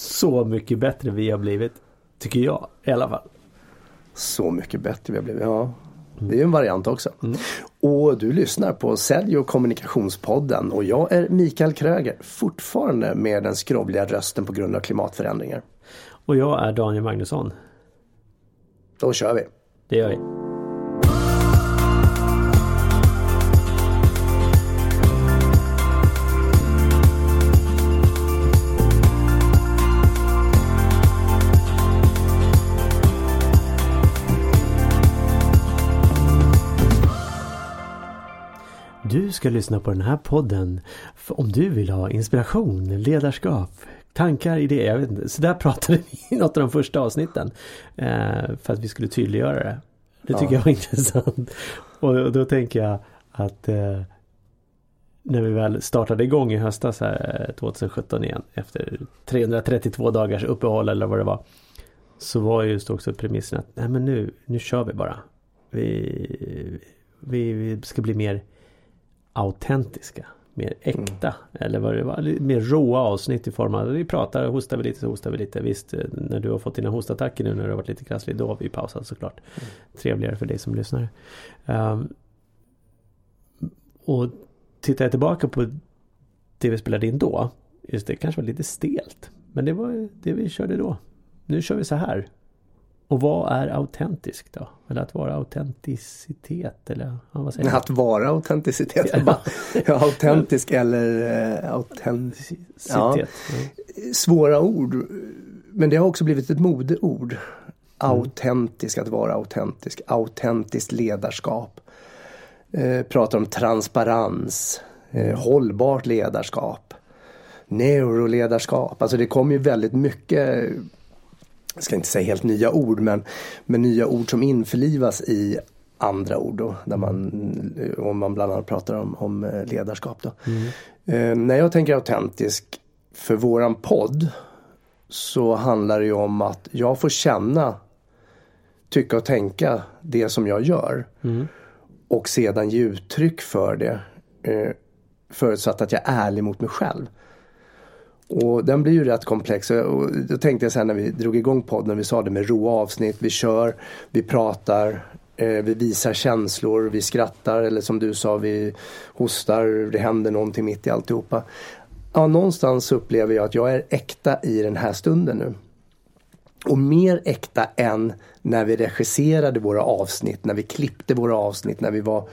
så mycket bättre vi har blivit. Tycker jag i alla fall. Så mycket bättre vi har blivit, ja. Det är ju en variant också. Mm. Och du lyssnar på Sälj och kommunikationspodden och jag är Mikael Kröger, fortfarande med den skrovliga rösten på grund av klimatförändringar. Och jag är Daniel Magnusson. Då kör vi. Det gör vi. Du ska lyssna på den här podden om du vill ha inspiration, ledarskap, tankar, idéer. Jag vet inte. Så där pratade vi i något av de första avsnitten. Eh, för att vi skulle tydliggöra det. Det tycker ja. jag var intressant. Och, då tänker jag att eh, när vi väl startade igång i höstas här 2017 igen efter 332 dagars uppehåll eller vad det var. Så var just också premissen att nej men nu, nu kör vi bara. Vi, vi, vi ska bli mer autentiska. Mer äkta. Mm. Eller vad det var. Mer råa avsnitt i form av vi pratar, hostar vi lite så hostar vi lite. Visst eh, när du har fått dina hostattacker nu när du har varit lite krasslig. Då har vi pausat såklart. Mm. Trevligare för dig som lyssnar. Um, och tittar jag tillbaka på det vi spelade in då. Just det kanske var lite stelt. Men det var det vi körde då. Nu kör vi så här. Och vad är autentiskt då? Eller att vara autenticitet eller ja, vad säger Att vara autenticitet. Ja. ja, autentisk eller uh, autenticitet. Ja. Svåra ord. Men det har också blivit ett modeord. Autentisk, att vara autentisk. Autentiskt ledarskap. Eh, pratar om transparens. Eh, hållbart ledarskap. Neuroledarskap. Alltså det kommer ju väldigt mycket jag ska inte säga helt nya ord men, men nya ord som införlivas i andra ord då, där man, om man bland annat pratar om, om eh, ledarskap. Då. Mm. Eh, när jag tänker autentisk för våran podd så handlar det ju om att jag får känna, tycka och tänka det som jag gör. Mm. Och sedan ge uttryck för det. Eh, förutsatt att jag är ärlig mot mig själv. Och den blir ju rätt komplex. Och då tänkte jag sen när vi drog igång podden, vi sa det med råa avsnitt, vi kör, vi pratar, eh, vi visar känslor, vi skrattar eller som du sa, vi hostar, det händer någonting mitt i alltihopa. Ja, någonstans upplever jag att jag är äkta i den här stunden nu. Och mer äkta än när vi regisserade våra avsnitt, när vi klippte våra avsnitt, när vi var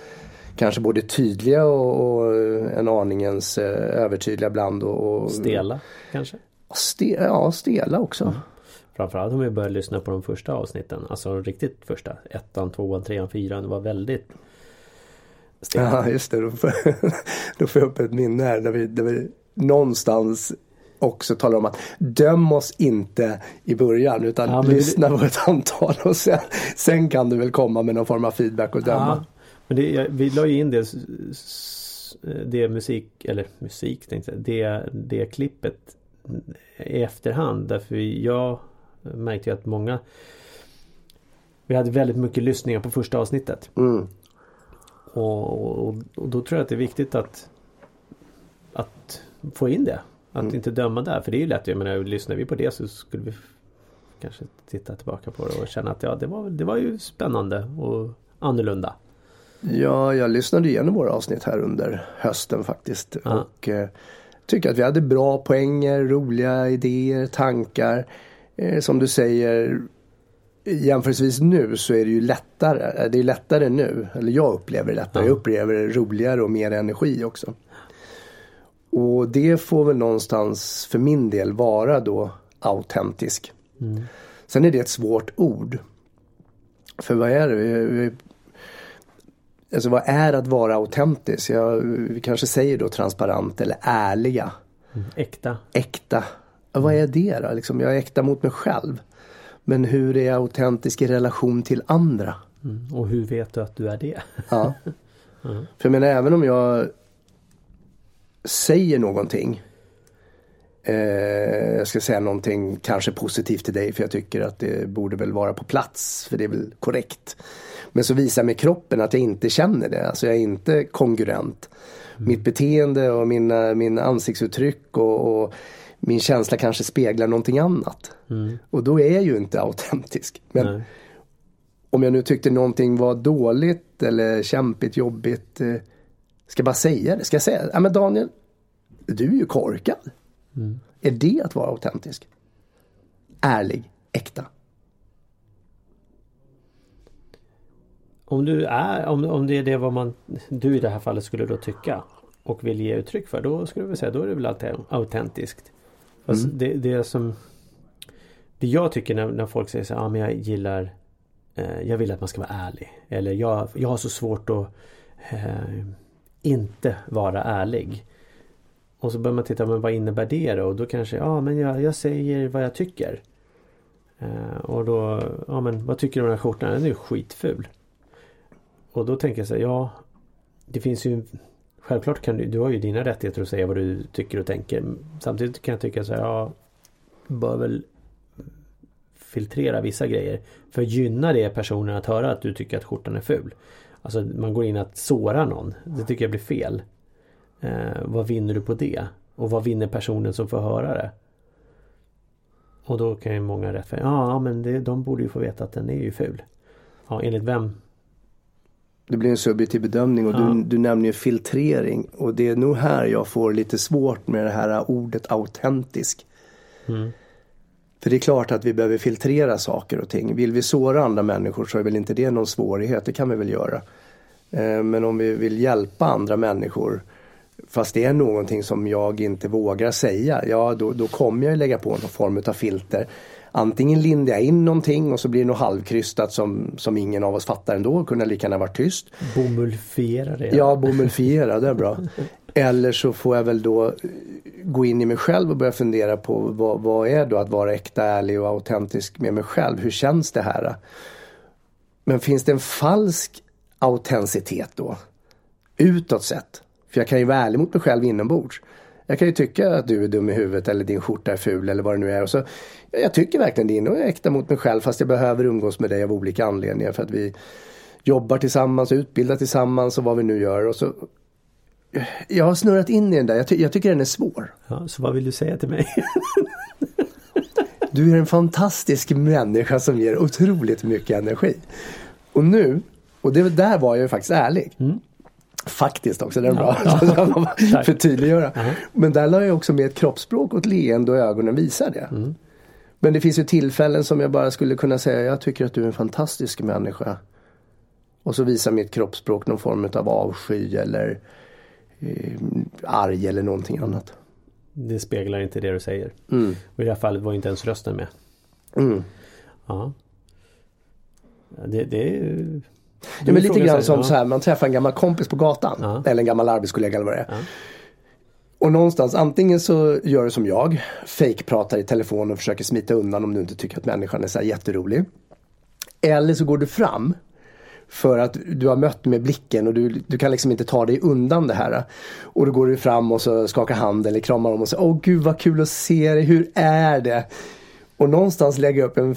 kanske både tydliga och, och en aningens eh, övertydliga ibland. Och, och, stela kanske? Ste, ja, stela också. Mm. Framförallt om vi börjar lyssna på de första avsnitten. Alltså de riktigt första. Ettan, tvåan, trean, fyran. Det var väldigt stela. Ja just det. Då får, då får jag upp ett minne här. Där vi, där vi någonstans också talar om att döm oss inte i början utan ja, lyssna på ett antal och sen, sen kan du väl komma med någon form av feedback och döma. Ja, men det, vi la ju in det, det musik, eller musik tänkte jag, det, det klippet i efterhand. Därför jag märkte ju att många Vi hade väldigt mycket lyssningar på första avsnittet. Mm. Och, och, och, då tror jag att det är viktigt att Att få in det. Att mm. inte döma där. För det är ju lätt. Jag menar, lyssnar vi på det så skulle vi Kanske titta tillbaka på det och känna att ja det var, det var ju spännande och annorlunda. Ja, jag lyssnade igenom våra avsnitt här under hösten faktiskt. Ja. Och eh, tycker att vi hade bra poänger, roliga idéer, tankar. Eh, som du säger, jämförelsevis nu så är det ju lättare. Det är lättare nu, eller jag upplever det lättare. Ja. Jag upplever det roligare och mer energi också. Och det får väl någonstans för min del vara då autentisk. Mm. Sen är det ett svårt ord. För vad är det? Vi Alltså vad är att vara autentisk? Ja, vi kanske säger då transparent eller ärliga. Mm, äkta. Äkta. Ja, vad är det då? Liksom, jag är äkta mot mig själv. Men hur är jag autentisk i relation till andra? Mm, och hur vet du att du är det? ja. Mm. För jag menar även om jag säger någonting jag ska säga någonting kanske positivt till dig för jag tycker att det borde väl vara på plats för det är väl korrekt. Men så visar mig kroppen att jag inte känner det, alltså jag är inte kongruent. Mm. Mitt beteende och mina, min ansiktsuttryck och, och min känsla kanske speglar någonting annat. Mm. Och då är jag ju inte autentisk. Men Nej. om jag nu tyckte någonting var dåligt eller kämpigt, jobbigt. Eh, ska jag bara säga det? Ska jag säga, ja men Daniel, du är ju korkad. Mm. Är det att vara autentisk? Ärlig, äkta. Om du är, om, om det är det vad man, du i det här fallet skulle då tycka och vill ge uttryck för, då skulle vi säga, då är det väl alltid autentiskt. Fast mm. det, det som Det jag tycker när, när folk säger så ja ah, men jag gillar eh, Jag vill att man ska vara ärlig. Eller jag, jag har så svårt att eh, inte vara ärlig. Och så börjar man titta, men vad innebär det då? Och då kanske, ja men jag, jag säger vad jag tycker. Eh, och då, ja men vad tycker du om den här skjortan? Den är ju skitful. Och då tänker jag så här, ja Det finns ju Självklart kan du, du har ju dina rättigheter att säga vad du tycker och tänker. Samtidigt kan jag tycka så här, ja, bör väl filtrera vissa grejer. För gynnar det personen att höra att du tycker att skjortan är ful. Alltså man går in att såra någon. Det tycker jag blir fel. Eh, vad vinner du på det? Och vad vinner personen som får höra det? Och då kan ju många rättfärdiga, ja men det, de borde ju få veta att den är ju ful. Ja, enligt vem det blir en subjektiv bedömning och ja. du, du nämner ju filtrering och det är nog här jag får lite svårt med det här ordet autentisk. Mm. För det är klart att vi behöver filtrera saker och ting. Vill vi såra andra människor så är väl inte det någon svårighet, det kan vi väl göra. Eh, men om vi vill hjälpa andra människor fast det är någonting som jag inte vågar säga, ja då, då kommer jag lägga på någon form av filter antingen lindar jag in någonting och så blir det något halvkrystat som, som ingen av oss fattar ändå. Kunde lika gärna varit tyst. Bomulfiera det. Ja, bomulfiera, det är bra. Eller så får jag väl då gå in i mig själv och börja fundera på vad, vad är då att vara äkta, ärlig och autentisk med mig själv. Hur känns det här? Men finns det en falsk autenticitet då? Utåt sett. För jag kan ju vara ärlig mot mig själv inombords. Jag kan ju tycka att du är dum i huvudet eller din skjorta är ful eller vad det nu är. Och så, jag tycker verkligen det och jag är äkta mot mig själv fast jag behöver umgås med dig av olika anledningar för att vi jobbar tillsammans, utbildar tillsammans och vad vi nu gör. Och så, jag har snurrat in i den där. Jag, ty jag tycker den är svår. Ja, så vad vill du säga till mig? du är en fantastisk människa som ger otroligt mycket energi. Och nu, och det där var jag ju faktiskt ärlig. Mm. Faktiskt också, den är bra. Ja, Förtydliggöra. Uh -huh. Men där la jag också med ett kroppsspråk och ett leende och ögonen visar det. Mm. Men det finns ju tillfällen som jag bara skulle kunna säga, jag tycker att du är en fantastisk människa. Och så visar mitt kroppsspråk någon form av avsky eller eh, arg eller någonting annat. Det speglar inte det du säger. Mm. Och i det här fallet var inte ens rösten med. Mm. Ja. Det, det är Ja, men lite grann som ja. så här, man träffar en gammal kompis på gatan. Ja. Eller en gammal arbetskollega eller vad det är. Ja. Och någonstans antingen så gör du som jag, fake-pratar i telefon och försöker smita undan om du inte tycker att människan är så här jätterolig. Eller så går du fram för att du har mött med blicken och du, du kan liksom inte ta dig undan det här. Och då går du fram och så skakar hand eller kramar om och säger Åh gud vad kul att se dig, hur är det? Och någonstans lägga upp en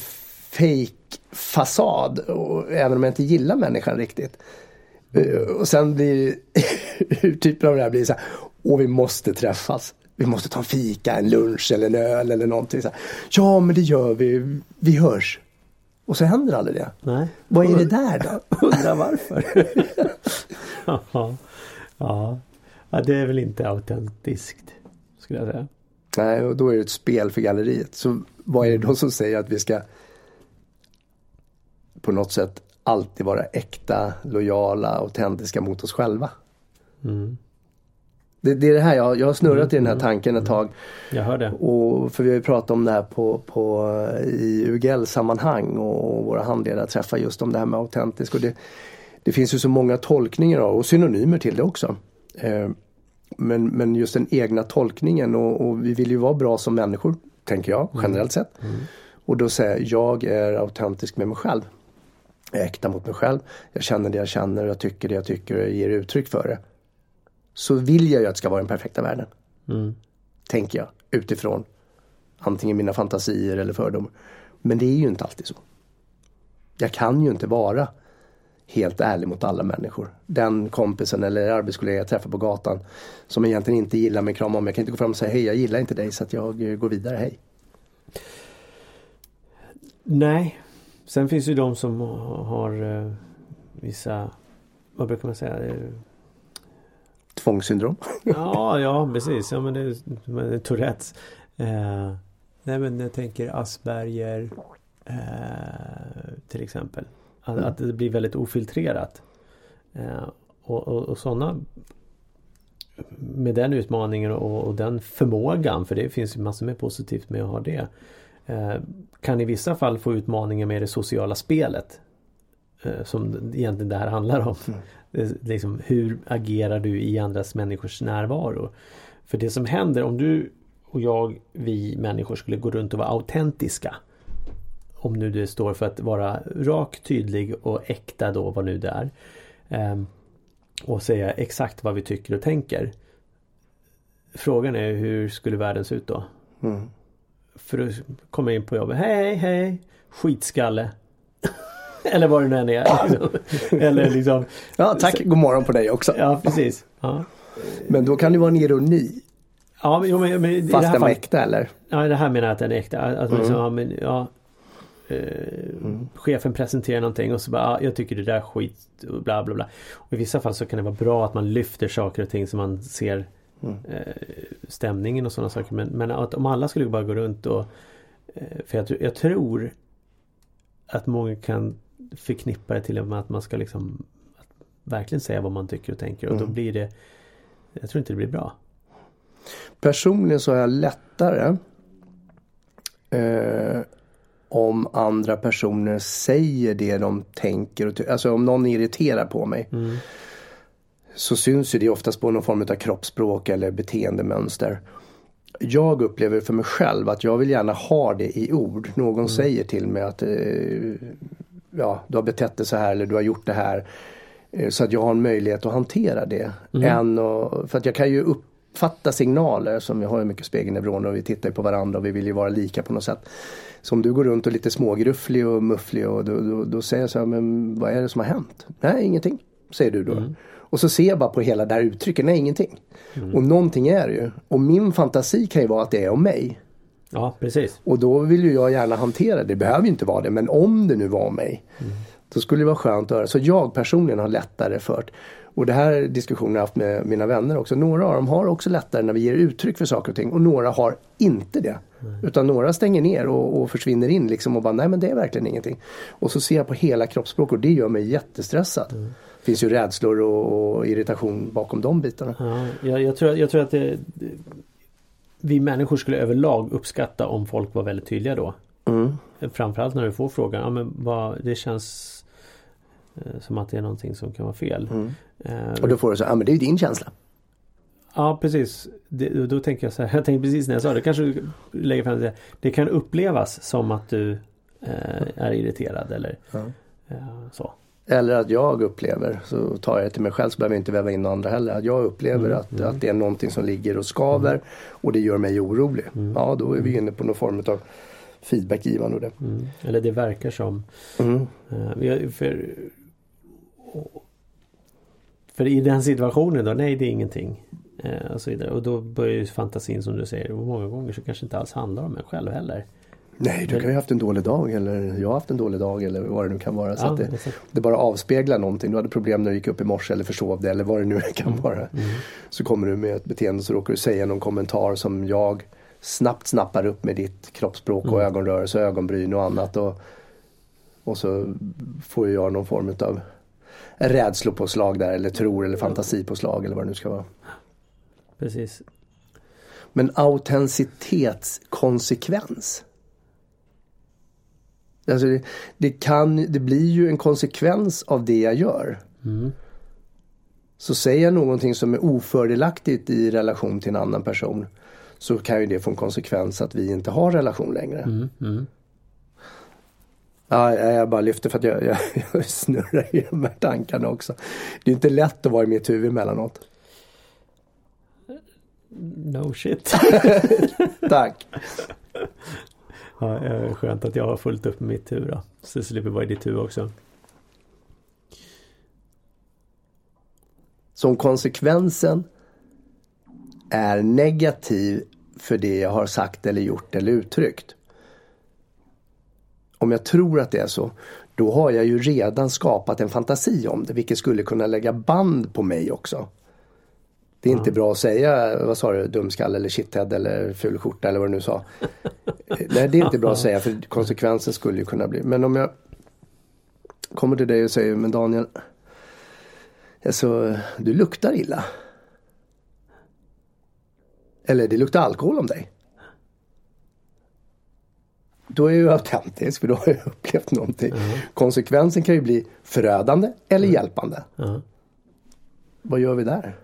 fake fasad. Och, även om jag inte gillar människan riktigt. Uh, och sen blir typen av det här blir så här. Och vi måste träffas. Vi måste ta en fika, en lunch eller en öl eller någonting. Så här. Ja men det gör vi. Vi hörs. Och så händer aldrig det. Nej. Vad är det där då? Undrar varför. ja. ja, det är väl inte autentiskt. Skulle jag säga. Nej, och då är det ett spel för galleriet. Så vad är det då som säger att vi ska på något sätt alltid vara äkta, lojala, autentiska mot oss själva. Mm. Det, det, är det här jag, jag har snurrat mm, i den här mm, tanken ett tag. Jag hör det. Och, för vi har ju pratat om det här på, på, i UGL-sammanhang och våra handledare träffar just om det här med autentisk. Och det, det finns ju så många tolkningar av och synonymer till det också. Eh, men, men just den egna tolkningen och, och, vi vill ju vara bra som människor, tänker jag, generellt mm. sett. Mm. Och då säger jag, jag är autentisk med mig själv. Jag är äkta mot mig själv. Jag känner det jag känner och jag tycker det jag tycker och jag ger uttryck för det. Så vill jag ju att det ska vara den perfekta världen. Mm. Tänker jag. utifrån antingen mina fantasier eller fördomar. Men det är ju inte alltid så. Jag kan ju inte vara helt ärlig mot alla människor. Den kompisen eller arbetskollega jag träffar på gatan som egentligen inte gillar mig kramar om. Jag kan inte gå fram och säga hej jag gillar inte dig så att jag går vidare, hej. Nej. Sen finns ju de som har uh, vissa, vad brukar man säga? Uh, Tvångssyndrom? ja, ja precis. Ja men det är Tourettes. Uh, nej men jag tänker Asperger till exempel. Att, mm. att det blir väldigt ofiltrerat. Eh, och, och, och sådana med den utmaningen och, och, den förmågan, för det finns ju massor med positivt med att ha det. Eh, kan i vissa fall få utmaningar med det sociala spelet. Eh, som egentligen det här handlar om. Mm. liksom, hur agerar du i andras människors närvaro? För det som händer om du och jag, vi människor skulle gå runt och vara autentiska om nu det står för att vara rak, tydlig och äkta då vad nu det är. Eh, och säga exakt vad vi tycker och tänker. Frågan är hur skulle världen se ut då? Mm. För att komma in på jobbet. Hej, hej! Skitskalle! Eller vad det nu än är. Eller liksom. Ja, tack. God morgon på dig också. Ja, precis. Ja. Men då kan det vara en ironi. Ja, men, men, Fast den var äkta eller? Ja, det här menar jag att den är äkta. Att mm. liksom, ja, men, ja, mm. chefen presenterar någonting och så bara, ah, jag tycker det där är skit och bla bla bla. Och I vissa fall så kan det vara bra att man lyfter saker och ting så man ser mm. eh, stämningen och sådana saker. Men, men, att om alla skulle bara gå runt och eh, För jag, jag, tror att många kan förknippa det till att man ska liksom verkligen säga vad man tycker och tänker och mm. då blir det Jag tror inte det blir bra. Personligen så har jag lättare eh, om andra personer säger det de tänker. Och alltså om någon irriterar på mig. Mm. Så syns ju det oftast på någon form av kroppsspråk eller beteendemönster. Jag upplever för mig själv att jag vill gärna ha det i ord. Någon mm. säger till mig att eh, ja, du har betett dig så här eller du har gjort det här. Eh, så att jag har en möjlighet att hantera det. Mm. Och, för att jag kan ju uppfatta signaler som jag har ju mycket spegelneuroner och vi tittar på varandra och vi vill ju vara lika på något sätt. Så om du går runt och lite smågrufflig och mufflig och då, då, då, säger jag så här, men vad är det som har hänt? Nej, ingenting, säger du då. Mm. Och så ser jag bara på hela det här uttrycket, nej ingenting. Mm. Och någonting är det ju. Och min fantasi kan ju vara att det är om mig. Ja, precis. Och då vill ju jag gärna hantera det. Det behöver ju inte vara det, men om det nu var om mig. Mm. Då skulle det vara skönt att höra. Så jag personligen har lättare för och det här diskussionen jag haft med mina vänner också. Några av dem har också lättare när vi ger uttryck för saker och ting och några har inte det. Mm. Utan några stänger ner och, och, försvinner in liksom och bara nej men det är verkligen ingenting. Och så ser jag på hela kroppsspråk och det gör mig jättestressad. Mm. Finns ju rädslor och, och, irritation bakom de bitarna. Ja, jag, jag, tror, jag tror att det, vi människor skulle överlag uppskatta om folk var väldigt tydliga då. Mm. Framförallt när du får frågan, ja, men vad, det känns Eh, som att det är någonting som kan vara fel. Mm. och då får du så, ja men det är ju din känsla. Ja precis. Det, då tänker jag så här, jag tänkte precis när jag sa det, kanske du lägger fram det. Det kan upplevas som att du eh, är irriterad eller mm. eh, så. Eller att jag upplever, så tar jag det till mig själv så behöver jag inte väva in andra heller. Att jag upplever mm, att, mm. att det är någonting som ligger och skaver mm. och det gör mig orolig. Mm. Ja då är vi inne på någon form av feedbackgivande. Mm. Eller det verkar som. Mm. Uh, för för i den situationen då, nej det är ingenting. Eh, och så vidare. Och då börjar ju fantasin som du säger. Och många gånger så kanske inte alls handlar om en själv heller. Nej, du kan ju ha haft en dålig dag eller jag har haft en dålig dag eller vad det nu kan vara. Så ja, det, det, bara avspeglar någonting. Du hade problem när du gick upp i morse eller försov dig eller vad det nu kan mm. vara. Mm. Så kommer du med ett beteende så råkar du säga någon kommentar som jag snabbt snappar upp med ditt kroppsspråk och mm. ögonrörelse och ögonbryn och annat. Och, och så får jag någon form av rädslopåslag där eller tror eller fantasipåslag eller vad det nu ska vara. Precis. Men autenticitetskonsekvens. Alltså det, det, kan, det blir ju en konsekvens av det jag gör. Mm. Så säger jag någonting som är ofördelaktigt i relation till en annan person så kan ju det få en konsekvens att vi inte har relation längre. Mm. Mm. Ja, jag bara lyfter för att jag, jag, jag snurrar i de här tankarna också. Det är inte lätt att vara i mitt huvud emellanåt. No shit. Tack. ja, eh, skönt att jag har fullt upp med mitt huvud då. Så det slipper vara i ditt huvud också. Så om konsekvensen är negativ för det jag har sagt eller gjort eller uttryckt. Om jag tror att det är så, då har jag ju redan skapat en fantasi om det, vilket skulle kunna lägga band på mig också. Det är inte bra att säga, vad sa du, dumskalle eller shithead eller ful skjorta eller vad du nu sa. Nej, det är inte bra att säga för konsekvensen skulle ju kunna bli. Men om jag kommer till dig och säger, men Daniel, alltså, du luktar illa. Eller det luktar alkohol om dig. Då är jag autentisk för då har jag upplevt någonting. Mm. Konsekvensen kan ju bli förödande eller hjälpande. Ja. Vad gör vi där?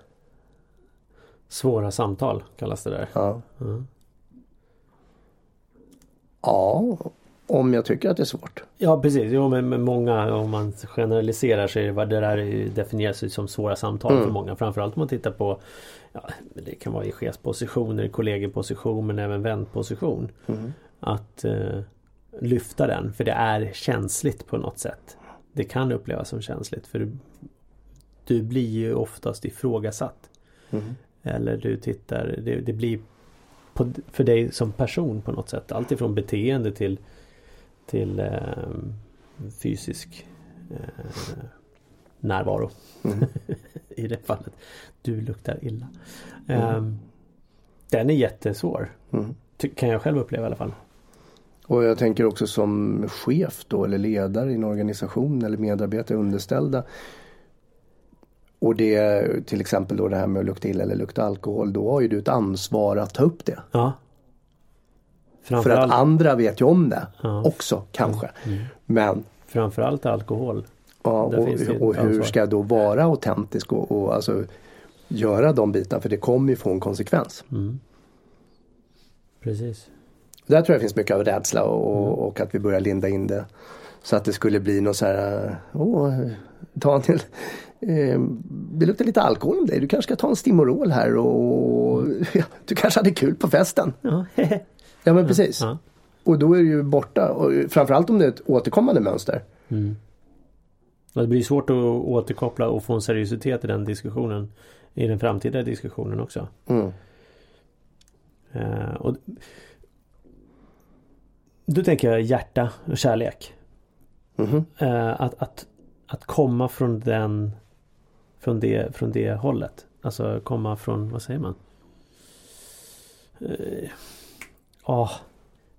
Svåra samtal kallas det där. Ja. Mm. ja, om jag tycker att det är svårt. Ja precis, jo, men, men många om man generaliserar det, vad det där definieras ju som svåra samtal för många. Framförallt om man tittar på ja, Det kan vara i chefspositioner, kollegeposition men även vänposition. Att eh, lyfta den för det är känsligt på något sätt. Det kan upplevas som känsligt för du, du blir ju oftast ifrågasatt. Eller du tittar, det, det blir på, för dig som person på något sätt. Allt ifrån beteende till till eh, fysisk eh, närvaro. I det fallet. Du luktar illa. Eh, den är jättesvår. Mm. Kan jag själv uppleva i alla fall. Och jag tänker också som chef då eller ledare i en organisation eller medarbetare underställda. Och det till exempel då det här med att lukta illa eller lukta alkohol. Då har ju du ett ansvar att ta upp det. Ja. För att andra vet ju om det Ja. också kanske. Men framförallt alkohol. ja, det och, och hur ska jag då vara autentisk och, och alltså göra de bitarna för det kommer ju få en konsekvens. Precis. Där tror jag finns mycket av rädsla och, Mm. och att vi börjar linda in det. Så att det skulle bli något så här, åh Daniel, eh, det luktar lite alkohol om dig. Du kanske ska ta en Stimorol här och ja, du kanske hade kul på festen. Ja. Ja men precis. ja. Och då är det ju borta. Och framförallt om det är ett återkommande mönster. Och Det blir svårt att återkoppla och få en seriositet i den diskussionen. I den framtida diskussionen också. Mm. Eh, och då tänker jag hjärta och kärlek. Mhm. Eh, att, att, att komma från den från det, från det hållet. Alltså komma från, vad säger man? Eh, Ja,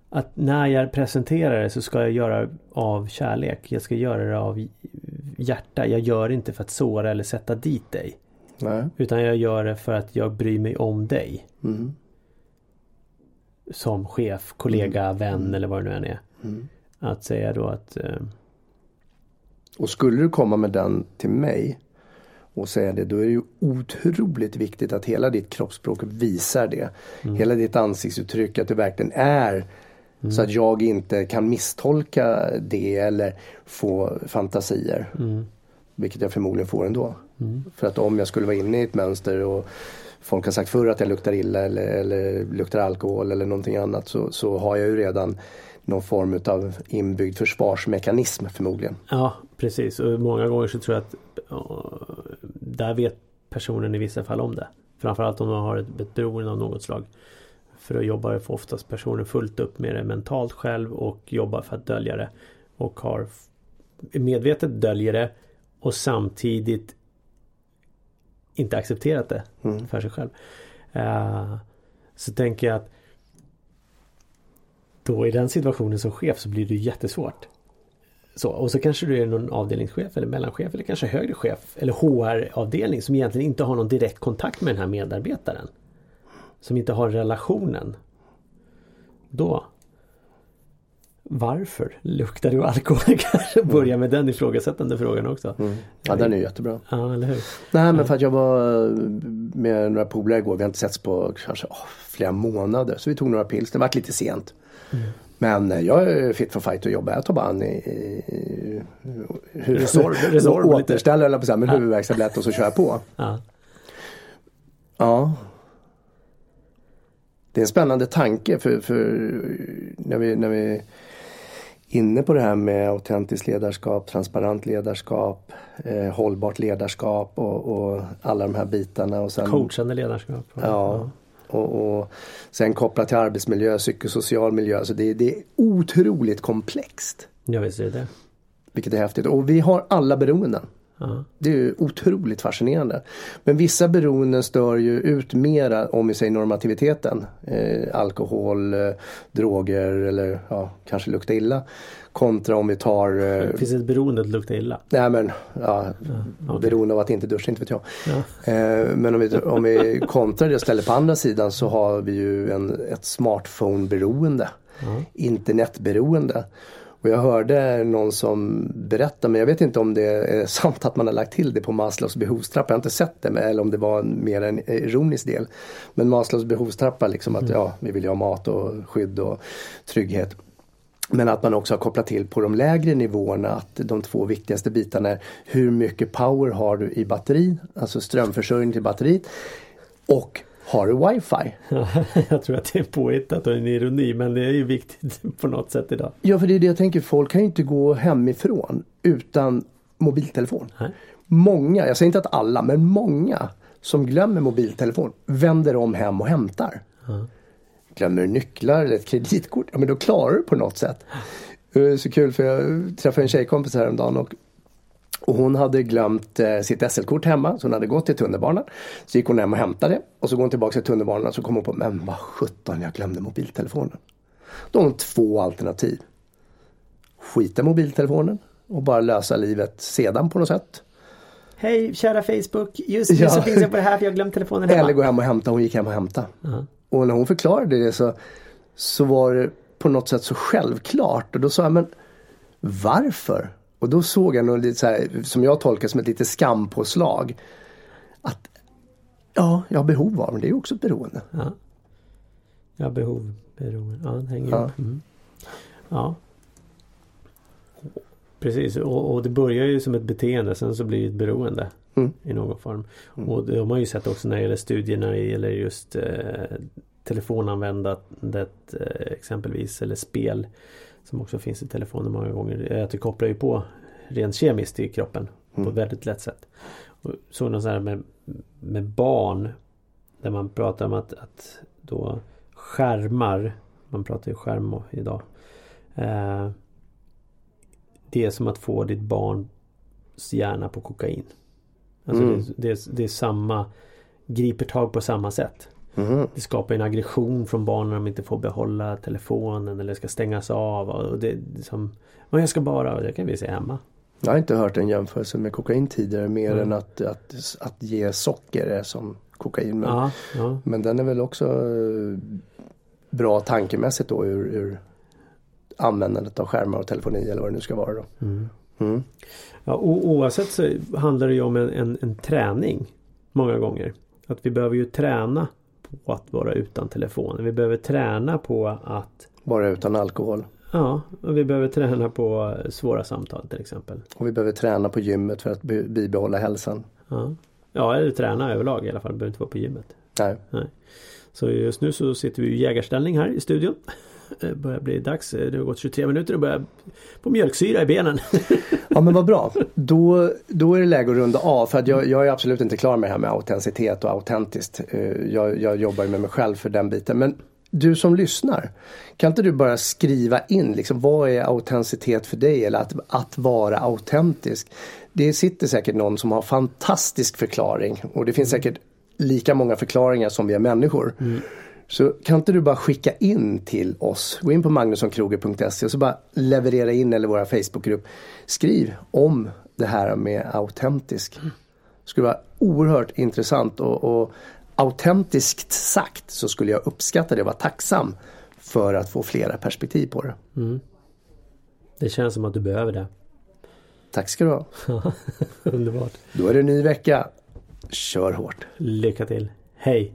att när jag presenterar det så ska jag göra av kärlek. Jag ska göra det av hjärta. Jag gör det inte för att såra eller sätta dit dig. Nej. Utan jag gör det för att jag bryr mig om dig. Mm. Som chef, kollega, vän eller vad det nu än är. Mm. Att säga då att eh, Och skulle du komma med den till mig och säga det, då är det ju otroligt viktigt att hela ditt kroppsspråk visar det. Hela ditt ansiktsuttryck, att det verkligen är så att jag inte kan misstolka det eller få fantasier. Vilket jag förmodligen får ändå. För att om jag skulle vara inne i ett mönster och folk har sagt förr att jag luktar illa eller, eller luktar alkohol eller någonting annat så, så har jag ju redan någon form av inbyggd försvarsmekanism förmodligen. Ja, precis. Och många gånger så tror jag att där vet personen i vissa fall om det. Framförallt om de har ett, ett beroende av något slag. För då jobbar får oftast personen fullt upp med det mentalt själv och jobbar för att dölja det. Och har medvetet döljer det och samtidigt inte accepterat det för sig själv. Eh, så tänker jag att då i den situationen som chef så blir det jättesvårt. Så, och så kanske du är någon avdelningschef eller mellanchef eller kanske högre chef eller HR-avdelning som egentligen inte har någon direkt kontakt med den här medarbetaren. Som inte har relationen. Då Varför luktar du alkohol? Kanske börja med den ifrågasättande frågan också. Ja, den är jättebra. Ja, eller hur? Nej men för att jag var med några polare igår, vi har inte setts på kanske åh, flera månader. Så vi tog några pils, det vart lite sent. Men eh, jag är fit for fight och jobbar. Jag tar bara an i, i hur, Resorb- resorb lite. återställer eller på så här, med huvudvärkstablett och så kör jag på. Ja. Ja. det är en spännande tanke för, för när, vi, när vi är inne på det här med autentiskt ledarskap, transparent ledarskap, eh, hållbart ledarskap och, och, alla de här bitarna. Och sen, Coachande ledarskap. Ja. ja. Och, och, sen kopplat till arbetsmiljö, psykosocial miljö. Så det, det är otroligt komplext. Ja visst är det. Vilket är häftigt. Och vi har alla beroenden. Det är ju otroligt fascinerande. Men vissa beroenden stör ju ut mera om vi säger normativiteten. Eh, alkohol, eh, droger eller ja, kanske lukta illa. Kontra om vi tar... Eh, Finns det ett beroende att lukta illa? Nej men, ja, ja okay. beroende av att inte duscha, inte vet jag. Ja. Eh, men om vi, om vi kontrar det och ställer på andra sidan så har vi ju en, ett smartphone-beroende. Uh-huh. Internetberoende. Och jag hörde någon som berättade, men jag vet inte om det är sant att man har lagt till det på Maslows behovstrappa. Jag har inte sett det, eller om det var mer en ironisk del. Men Maslows behovstrappa, liksom att mm. ja, vi vill ju ha mat och skydd och trygghet. Men att man också har kopplat till på de lägre nivåerna att de två viktigaste bitarna är hur mycket power har du i batteri, alltså strömförsörjning till batteriet och har du wifi? jag tror att det är påhittat och en ironi men det är ju viktigt på något sätt idag. Ja för det är det jag tänker, folk kan ju inte gå hemifrån utan mobiltelefon. Nej. Många, jag säger inte att alla, men många som glömmer mobiltelefon vänder om hem och hämtar. Mm. Glömmer nycklar eller ett kreditkort, ja men då klarar du på något sätt. Så kul för jag träffade en tjejkompis häromdagen och och hon hade glömt eh, sitt SL-kort hemma så hon hade gått till tunnelbanan. Så gick hon hem och hämtade och så går hon tillbaka till tunnelbanan och så kom hon på, men vad sjutton jag glömde mobiltelefonen. Då har hon två alternativ. Skita mobiltelefonen och bara lösa livet sedan på något sätt. Hej kära Facebook, just nu ja. så finns jag på det här för jag glömt telefonen hemma. Eller gå hem och hämta, hon gick hem och hämta. Uh -huh. Och när hon förklarade det så, så var det på något sätt så självklart och då sa jag men varför? Och då såg jag något lite så här, som jag tolkar som ett lite skampåslag. Att ja, jag har behov av men det är också ett beroende. Ja, ja behov, beroende, ja det hänger ja. ihop. Mm. Ja. Precis och, och, det börjar ju som ett beteende sen så blir det ett beroende. Mm. I någon form. Mm. Och det har man ju sett också när det gäller studierna eller just eh, telefonanvändandet eh, exempelvis eller spel. Som också finns i telefonen många gånger. Att det kopplar ju på rent kemiskt i kroppen på mm. ett väldigt lätt sätt. Och såg något så här med, med barn. Där man pratar om att, att då skärmar. Man pratar ju skärm idag. Eh, det är som att få ditt barns hjärna på kokain. Alltså mm. det, det, det är samma Griper tag på samma sätt. Mm. Det skapar en aggression från barnen om de inte får behålla telefonen eller ska stängas av. Och det, liksom, och jag ska bara, det kan vi se hemma. Jag har inte hört en jämförelse med kokain tidigare mer mm. än att, att, att ge socker är som kokain. Men, ja, ja. men den är väl också eh, bra tankemässigt då ur, ur användandet av skärmar och telefoni eller vad det nu ska vara då. Mm. Mm. Ja, oavsett så handlar det ju om en, en, en träning många gånger. Att vi behöver ju träna på att vara utan telefonen. Vi behöver träna på att Vara utan alkohol. Ja, och vi behöver träna på svåra samtal till exempel. Och vi behöver träna på gymmet för att bibehålla hälsan. Ja, ja eller träna överlag i alla fall. Det behöver inte vara på gymmet. Nej. Nej. Så just nu så sitter vi i jägarställning här i studion. Det börjar bli dags. Det har gått 23 minuter och börjar få mjölksyra i benen. ja men vad bra. Då, då är det läge att runda av. För att jag, jag är absolut inte klar med det här med autenticitet och autentiskt. Eh, jag, jag jobbar med mig själv för den biten. Men du som lyssnar. Kan inte du bara skriva in liksom, vad är autenticitet för dig eller att, att vara autentisk? Det sitter säkert någon som har fantastisk förklaring och det finns säkert lika många förklaringar som vi är människor. Mm. Så kan inte du bara skicka in till oss, gå in på magnussonkroger.se och så bara leverera in eller våra Facebookgrupp. Skriv om det här med autentisk. Det skulle vara oerhört intressant och, och autentiskt sagt så skulle jag uppskatta det och vara tacksam för att få flera perspektiv på det. Mm. Det känns som att du behöver det. Tack ska du ha. Underbart. Då är det en ny vecka. Kör hårt. Lycka till. Hej!